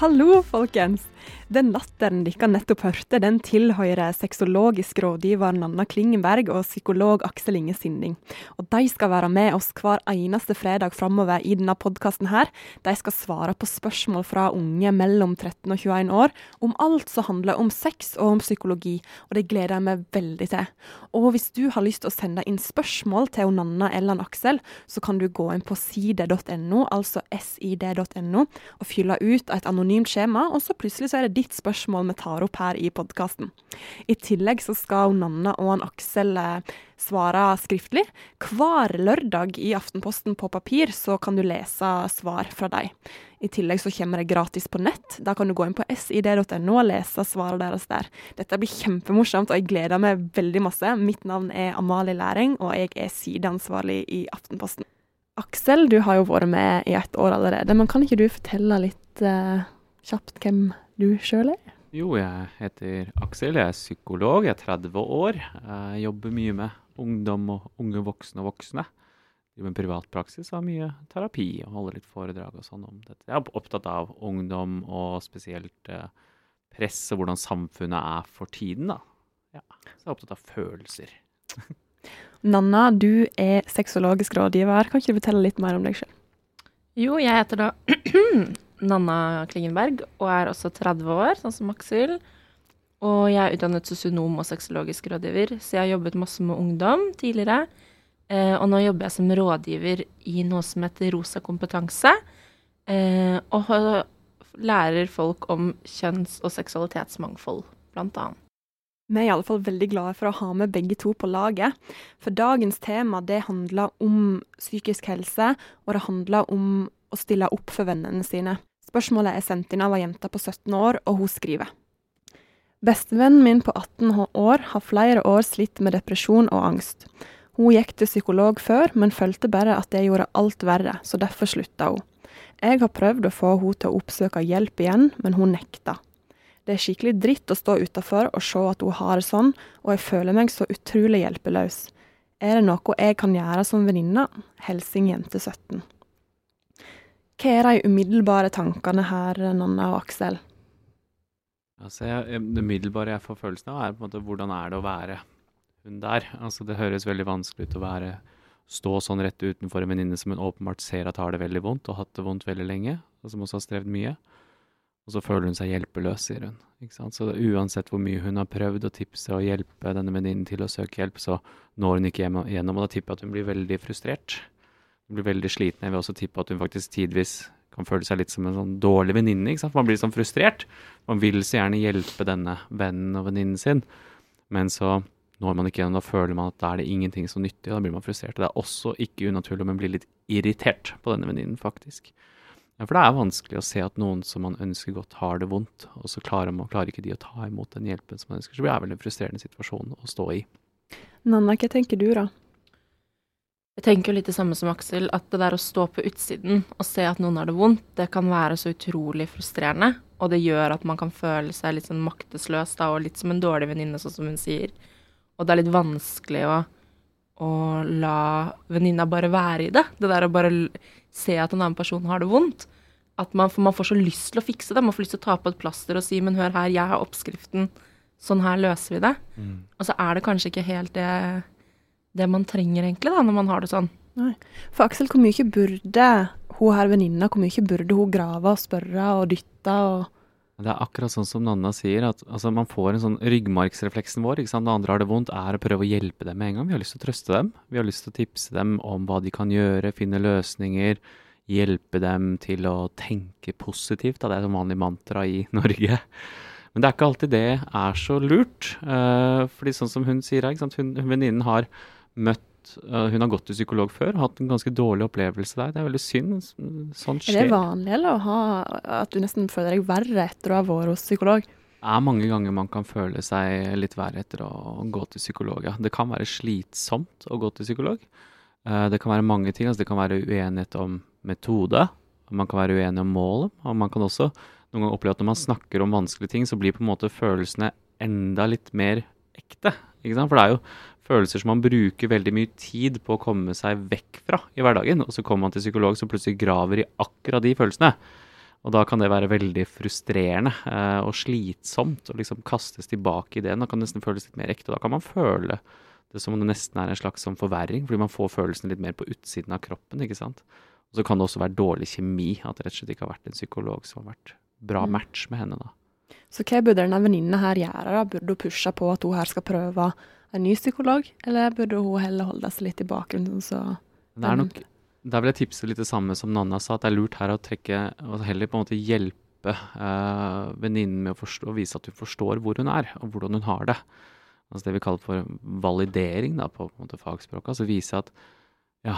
Hallo, folkens! Den latteren dere nettopp hørte, den tilhører sexologisk rådgiver Nanna Klingenberg og psykolog Aksel Inge Sinding. Og de skal være med oss hver eneste fredag framover i denne podkasten her. De skal svare på spørsmål fra unge mellom 13 og 21 år om alt som handler om sex og om psykologi, og det gleder jeg meg veldig til. Og hvis du har lyst til å sende inn spørsmål til Nanna eller Aksel, så kan du gå inn på side.no, altså sid.no, og fylle ut et anonymt skjema, og så plutselig så er det ditt spørsmål vi tar opp her i podkasten. I tillegg så skal Nanna og han Aksel eh, svare skriftlig. Hver lørdag i Aftenposten på papir så kan du lese svar fra dem. I tillegg så kommer det gratis på nett. Da kan du gå inn på sid.no og lese svarene deres der. Dette blir kjempemorsomt, og jeg gleder meg veldig masse. Mitt navn er Amalie Læring, og jeg er sideansvarlig i Aftenposten. Aksel, du har jo vært med i et år allerede, men kan ikke du fortelle litt eh, kjapt hvem du sjøl er? Jo, jeg heter Aksel, jeg er psykolog, jeg er 30 år. Jeg jobber mye med ungdom og unge voksne og voksne. Driver med privatpraksis og har mye terapi og holder litt foredrag og sånn om dette. Jeg er opptatt av ungdom og spesielt eh, press og hvordan samfunnet er for tiden, da. Ja, så jeg er opptatt av følelser. Nanna, du er sexologisk rådgiver. Kan ikke du fortelle litt mer om deg sjøl? Jo, jeg heter da Nanna Klingenberg og er også 30 år, sånn som Aksel. Og jeg er utdannet sosionom og sexologisk rådgiver, så jeg har jobbet masse med ungdom tidligere. Eh, og nå jobber jeg som rådgiver i noe som heter Rosa kompetanse. Eh, og lærer folk om kjønns- og seksualitetsmangfold, blant annet. Vi er i alle fall veldig glade for å ha med begge to på laget. For dagens tema det handler om psykisk helse, og det handler om å stille opp for vennene sine. Spørsmålet er sendt inn av ei jente på 17 år, og hun skriver. Bestevennen min på 18 år har flere år slitt med depresjon og angst. Hun gikk til psykolog før, men følte bare at det gjorde alt verre, så derfor slutta hun. Jeg har prøvd å få hun til å oppsøke hjelp igjen, men hun nekta. Det er skikkelig dritt å stå utafor og se at hun har det sånn, og jeg føler meg så utrolig hjelpeløs. Er det noe jeg kan gjøre som venninne? Helsing jente 17. Hva er de umiddelbare tankene her, Nanna og Aksel? Altså, jeg, det umiddelbare jeg får følelsen av, er på en måte hvordan er det å være hun der? Altså, det høres veldig vanskelig ut å være stå sånn rett utenfor en venninne som hun åpenbart ser at har det veldig vondt, og hatt det vondt veldig lenge, og som også har strevd mye. Og så føler hun seg hjelpeløs, sier hun. Så uansett hvor mye hun har prøvd å tipse og hjelpe denne venninnen til å søke hjelp, så når hun ikke gjennom, og da tipper jeg at hun blir veldig frustrert. Blir veldig sliten. Jeg vil også tippe at hun faktisk tidvis kan føle seg litt som en sånn dårlig venninne. Man blir sånn frustrert. Man vil så gjerne hjelpe denne vennen og venninnen sin, men så når man ikke gjennom, da føler man at da er det ingenting som nyttig, og da blir man frustrert. Det er også ikke unaturlig om man blir litt irritert på denne venninnen, faktisk. Ja, for det er vanskelig å se at noen som man ønsker godt, har det vondt, og så klarer, man, klarer ikke de å ta imot den hjelpen som man ønsker. Så det er vel en frustrerende situasjon å stå i. Nanna, hva tenker du da? Jeg tenker jo litt det samme som Aksel, at det der å stå på utsiden og se at noen har det vondt, det kan være så utrolig frustrerende. Og det gjør at man kan føle seg litt sånn maktesløs da, og litt som en dårlig venninne, sånn som hun sier. Og det er litt vanskelig å, å la venninna bare være i det. Det der å bare se at en annen person har det vondt. At man, man får så lyst til å fikse det. Man får lyst til å ta på et plaster og si 'men hør her, jeg har oppskriften', sånn her løser vi det. Mm. Og så er det kanskje ikke helt det det man trenger, egentlig, da, når man har det sånn. Nei. For Aksel, hvor mye burde hun her venninna, hvor mye burde hun grave og spørre og dytte og Det er akkurat sånn som Nanna sier, at altså, man får en sånn ryggmargsrefleksen vår. ikke sant? Når andre har det vondt, er å prøve å hjelpe dem med en gang. Vi har lyst til å trøste dem. Vi har lyst til å tipse dem om hva de kan gjøre, finne løsninger. Hjelpe dem til å tenke positivt. Da. Det er et vanlig mantra i Norge. Men det er ikke alltid det er så lurt. Uh, fordi sånn som hun sier, her, sant? Hun, venninnen har møtt hun har gått til psykolog før, hatt en ganske dårlig opplevelse der. Det er veldig synd. Sånt skjer. Er det vanlig eller, ha, at du nesten føler deg verre etter å ha vært hos psykolog? Det er mange ganger man kan føle seg litt verre etter å gå til psykolog. Ja. Det kan være slitsomt å gå til psykolog. Eh, det kan være mange ting. Altså det kan være uenighet om metode. Man kan være uenig om målet. Og man kan også noen ganger oppleve at når man snakker om vanskelige ting, så blir på en måte følelsene enda litt mer ekte. For det er jo følelser som man bruker veldig mye tid på å komme seg vekk fra i hverdagen. Og så kommer man til psykolog som plutselig graver i akkurat de følelsene. Og da kan det være veldig frustrerende eh, og slitsomt å liksom kastes tilbake i det. Da kan det nesten føles litt mer ekte. og Da kan man føle det som om det nesten er en slags sånn forverring, fordi man får følelsene litt mer på utsiden av kroppen. ikke sant? Og så kan det også være dårlig kjemi, at det rett og slett ikke har vært en psykolog som har vært bra Mm. match med henne. da. Så hva burde denne venninna her gjøre? da? Burde hun pushe på at hun her skal prøve en ny psykolog, eller burde hun heller holde seg litt i bakgrunnen? Så det er nok, Der vil jeg tipse litt det samme som Nanna sa, at det er lurt her å trekke og heller på en måte hjelpe uh, venninnen med å forstå, vise at hun forstår hvor hun er, og hvordan hun har det. Altså det vi kaller for validering da, på, på fagspråket. Altså vise at ja,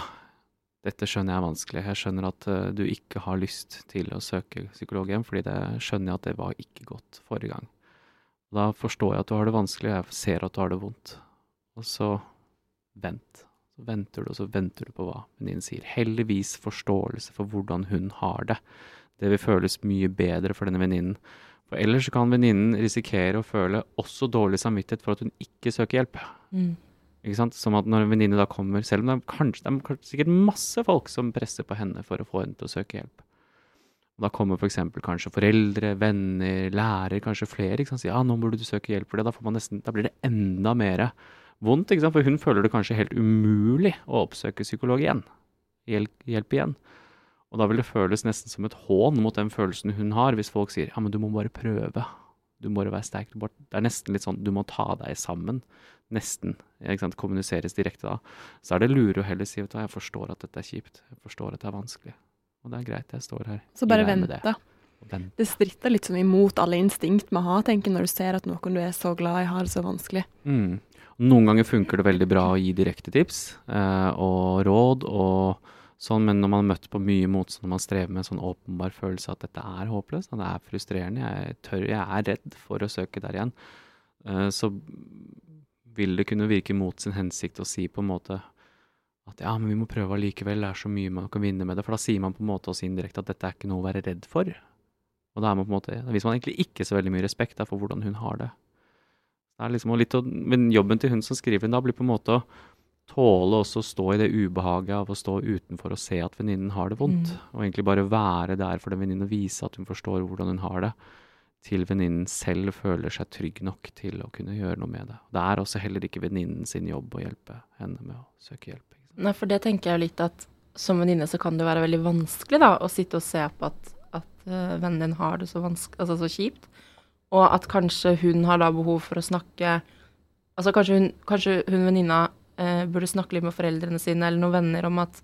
dette skjønner jeg er vanskelig. Jeg skjønner at uh, du ikke har lyst til å søke psykolog igjen, fordi det skjønner jeg at det var ikke godt forrige gang. Da forstår jeg at du har det vanskelig, og jeg ser at du har det vondt. Og så vent. Så venter du, og så venter du på hva venninnen sier. Heldigvis forståelse for hvordan hun har det. Det vil føles mye bedre for denne venninnen. For ellers kan venninnen risikere å føle også dårlig samvittighet for at hun ikke søker hjelp. Mm. Ikke sant? Som at når en venninne da kommer, selv om det er kanskje, det er sikkert masse folk som presser på henne for å få henne til å søke hjelp. Da kommer f.eks. kanskje foreldre, venner, lærer, kanskje flere. ikke sant? Sier ja, nå burde du søke hjelp for det. Da, får man nesten, da blir det enda mer vondt. ikke sant? For hun føler det kanskje helt umulig å oppsøke psykolog igjen. Hjelp, hjelp igjen. Og da vil det føles nesten som et hån mot den følelsen hun har, hvis folk sier ja, men du må bare prøve. Du må bare være sterk. Det er nesten litt sånn du må ta deg sammen. Nesten. ikke sant? Kommuniseres direkte da. Så er det lure å heller si vet jeg forstår at dette er kjipt. Jeg forstår at det er vanskelig. Og det er greit, jeg står her. Så bare vent, da. Det. Det stritter litt sånn imot alle instinkt man har, tenker når du ser at noen du er så glad i, har det så vanskelig. Mm. Noen ganger funker det veldig bra å gi direkte tips eh, og råd og sånn, men når man har møtt på mye motstand, når man strever med en sånn åpenbar følelse at dette er håpløst, at det er frustrerende, jeg, tør, jeg er redd for å søke der igjen, eh, så vil det kunne virke mot sin hensikt å si på en måte at ja, men vi må prøve allikevel, det er så mye man kan vinne med det. For da sier man på en måte også indirekte at dette er ikke noe å være redd for. Og da er man på en måte, da viser man egentlig ikke så veldig mye respekt da, for hvordan hun har det. Det er liksom litt men jobben til hun som skriver den da, blir på en måte å tåle også å stå i det ubehaget av å stå utenfor og se at venninnen har det vondt. Mm. Og egentlig bare være der for den venninnen og vise at hun forstår hvordan hun har det. Til venninnen selv føler seg trygg nok til å kunne gjøre noe med det. Det er også heller ikke venninnen sin jobb å hjelpe henne med å søke hjelp. Nei, for det tenker jeg jo litt at som venninne så kan det jo være veldig vanskelig da, å sitte og se på at, at eh, vennen din har det så, altså, så kjipt. Og at kanskje hun har da behov for å snakke Altså kanskje hun, kanskje hun venninna eh, burde snakke litt med foreldrene sine eller noen venner om at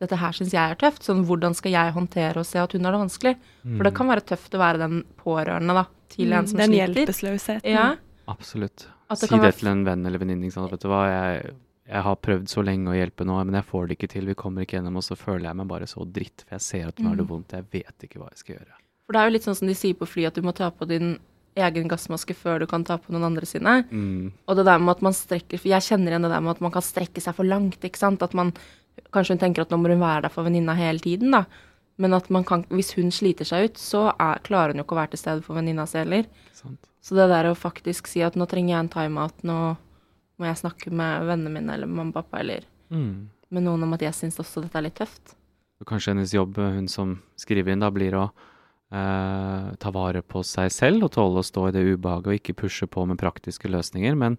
dette her syns jeg er tøft. Sånn hvordan skal jeg håndtere og se at hun har det vanskelig? For det kan være tøft å være den pårørende da, til en som Den sliter. hjelpeløsheten. Ja, Absolutt. At det Si kan det være- til en venn eller venninne. Vet du hva, jeg, jeg har prøvd så lenge å hjelpe nå, men jeg får det ikke til. Vi kommer ikke gjennom, og så føler jeg meg bare så dritt. For jeg ser at hun har det Mm. vondt. Jeg vet ikke hva jeg skal gjøre. for det er jo litt sånn som de sier på fly, at du må ta på din egen gassmaske før du kan ta på noen andre sine. Mm. Og det der med at man strekker For jeg kjenner igjen det der med at man kan strekke seg for langt, ikke sant. At man Kanskje hun tenker at nå må hun være der for venninna hele tiden, da. Men at man kan Hvis hun sliter seg ut, så er, klarer hun jo ikke å være til stede for venninna si heller. Så det der å faktisk si at nå trenger jeg en timeout, nå må jeg snakke med vennene mine eller mamma og pappa eller Mm. med noen om at jeg syns også dette er litt tøft. Og kanskje hennes jobb, hun som skriver inn, da blir å eh, ta vare på seg selv og tåle å stå i det ubehaget og ikke pushe på med praktiske løsninger, men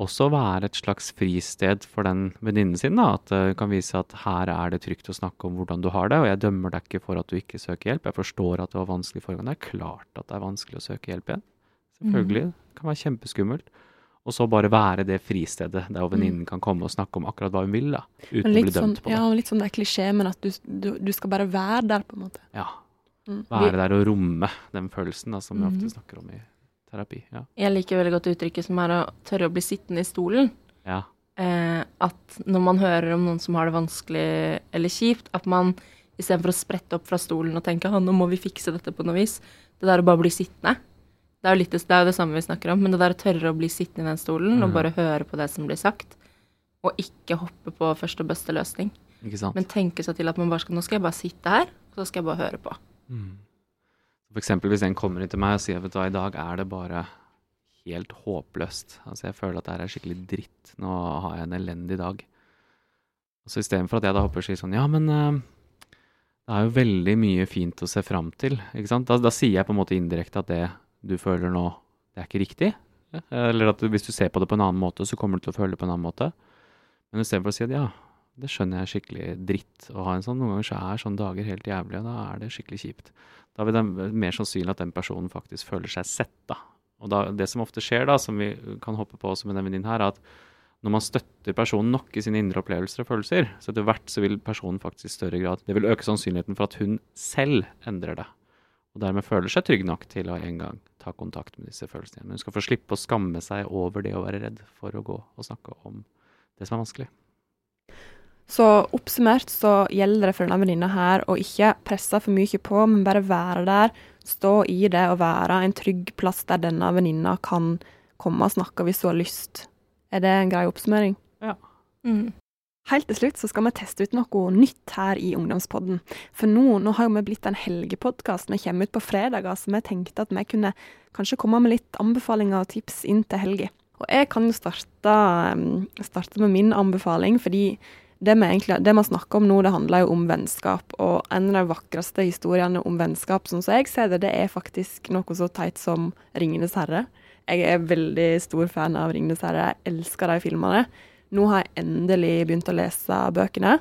også være et slags fristed for den venninnen sin. da, At hun kan vise at her er det trygt å snakke om hvordan du har det, og jeg dømmer deg ikke for at du ikke søker hjelp. Jeg forstår at det var vanskelig forrige gang. Det er klart at det er vanskelig å søke hjelp igjen. Selvfølgelig. Det kan være kjempeskummelt. Og så bare være det fristedet der venninnen venninnen kan komme og snakke om akkurat hva hun vil, da. Uten å bli dømt sånn, på ja, litt sånn det er klisjé, men at du, du, du skal bare være der, på en måte. Ja. Mm. Være der og romme den følelsen da, som vi ofte snakker om i terapi. Ja. Jeg liker veldig godt uttrykket som er å tørre å bli sittende i stolen. ja. eh, at når man hører om noen som har det vanskelig eller kjipt, at man istedenfor å sprette opp fra stolen og tenke at nå må vi fikse dette på noe vis, det der å bare bli sittende det er, jo litt, det det er det samme vi snakker om, men det der å tørre å bli sittende i den stolen og Mhm. bare høre på det som blir sagt, og ikke hoppe på første og beste løsning, Ikke sant? men tenke seg til at man bare skal Nå skal jeg bare sitte her, og så skal jeg bare høre på. Mm. For eksempel hvis en kommer inn til meg og sier vet du hva, i dag er det bare helt håpløst. Altså jeg føler at det her er skikkelig dritt. Nå har jeg en elendig dag. Og så istedenfor at jeg da hopper og sier sånn Ja, men eh, det er jo veldig mye fint å se fram til. ikke sant? Da, da sier jeg på en måte indirekte at det du føler nå, det er ikke riktig. Eller at hvis du ser på det på en annen måte, så kommer du til å føle det på en annen måte. Men istedenfor å si at ja, det skjønner jeg skikkelig dritt å ha en sånn. Noen ganger så er sånne dager helt jævlige, og da er det skikkelig kjipt. Da vil det mer sannsynlig at den personen faktisk føler seg sett, da. Og da, det som ofte skjer, da, som vi kan hoppe på også med den venninnen her, er at når man støtter personen nok i sine indre opplevelser og følelser, så etter hvert så vil personen faktisk i større grad Det vil øke sannsynligheten for at hun selv endrer det. Og dermed føler seg trygg nok til å en gang ta kontakt med disse følelsene. igjen. hun skal få slippe å skamme seg over det å være redd for å gå og snakke om det som er vanskelig. Så oppsummert så gjelder det for denne venninna her å ikke presse for mye på, men bare være der, stå i det og være en trygg plass der denne venninna kan komme og snakke hvis hun har lyst. Er det en grei oppsummering? Ja. Mm. Helt til slutt så skal vi teste ut noe nytt her i Ungdomspodden. For nå, nå har jo vi blitt en helgepodkast. Vi kommer ut på fredager, så vi tenkte at vi kunne kanskje komme med litt anbefalinger og tips inn til helga. Og jeg kan jo starte, um, starte med min anbefaling, fordi det vi, egentlig, det vi snakker om nå, det handler jo om vennskap. Og en av de vakreste historiene om vennskap, sånn som jeg ser det, det er faktisk noe så teit som 'Ringenes herre'. Jeg er veldig stor fan av 'Ringenes herre'. Jeg elsker de filmene. Nå har jeg endelig begynt å lese bøkene.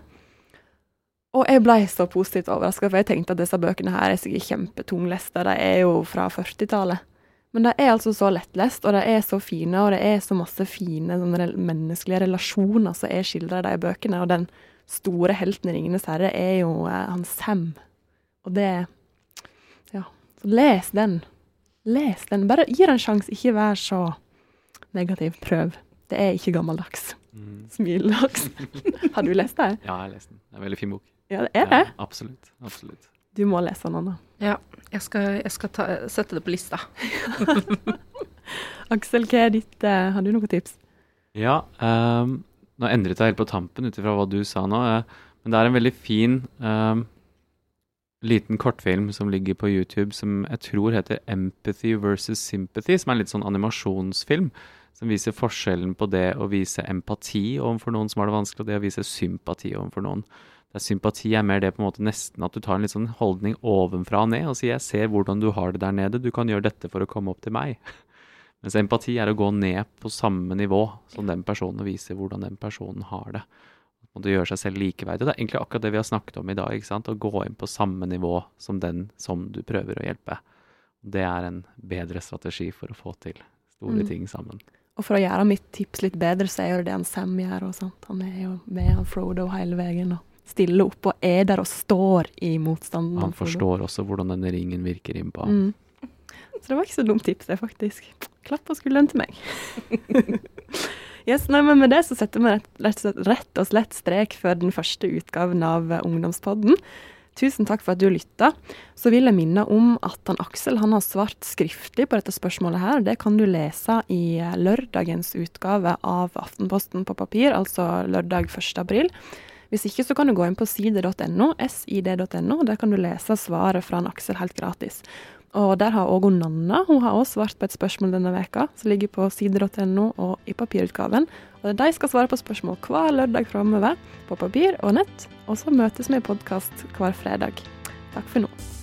Og jeg ble så positivt overraska, for jeg tenkte at disse bøkene her er sikkert kjempetungleste. De er jo fra 40-tallet. Men de er altså så lettlest, og de er så fine, og det er så masse fine menneskelige relasjoner som er skildra i de bøkene. Og den store helten i 'Ringenes herre' er jo eh, han Sam. Og det Ja. Så les den. Les den. Bare gi den en sjanse. Ikke vær så negativ. Prøv. Det er ikke gammeldags. Mm. Smiledags. har du lest den? Ja, jeg har lest den. Det er en veldig fin bok. Ja, det er det. Ja, absolutt. Absolutt. Du må lese den, Anna. Ja, jeg skal, jeg skal ta, sette det på lista. Aksel, hva er ditt uh, Har du noen tips? Ja, um, nå endret jeg helt på tampen ut ifra hva du sa nå. uh, men det er en veldig fin um, liten kortfilm som ligger på YouTube som jeg tror heter Empathy versus Sympathy, som er en litt sånn animasjonsfilm. Som viser forskjellen på det å vise empati overfor noen som har det vanskelig, og det å vise sympati overfor noen. Der sympati er mer det på en måte nesten at du tar en litt sånn holdning ovenfra og ned og sier 'jeg ser hvordan du har det der nede, du kan gjøre dette for å komme opp til meg'. Mens empati er å gå ned på samme nivå som den personen og vise hvordan den personen har det. Og det gjør seg selv likeverdig. Det er egentlig akkurat det vi har snakket om i dag. ikke sant? Å gå inn på samme nivå som den som du prøver å hjelpe. Det er en bedre strategi for å få til store Mm. ting sammen. Og for å gjøre mitt tips litt bedre, så er jo det det han Sam gjør. Han er jo med han Frodo hele veien og stiller opp og er der og står i motstanden. Han forstår også hvordan denne ringen virker innpå. Mm. Så det var ikke så dumt tips, det, faktisk. Klapp på skulderen til meg. yes, nei, men Med det så setter vi rett, rett, rett og slett strek for den første utgaven av Ungdomspodden. Tusen takk for at du lytta. Så vil jeg minne om at han Aksel han har svart skriftlig på dette spørsmålet her. Det kan du lese i lørdagens utgave av Aftenposten på papir, altså lørdag 1. april. Hvis ikke så kan du gå inn på side.no, sid.no, der kan du lese svaret fra han Aksel helt gratis. Og der har òg Nanna hun har også svart på et spørsmål denne veka, som ligger på sider.no og i papirutgaven. Og De skal svare på spørsmål hver lørdag framover, på papir og nett. Og så møtes vi i podkast hver fredag. Takk for nå.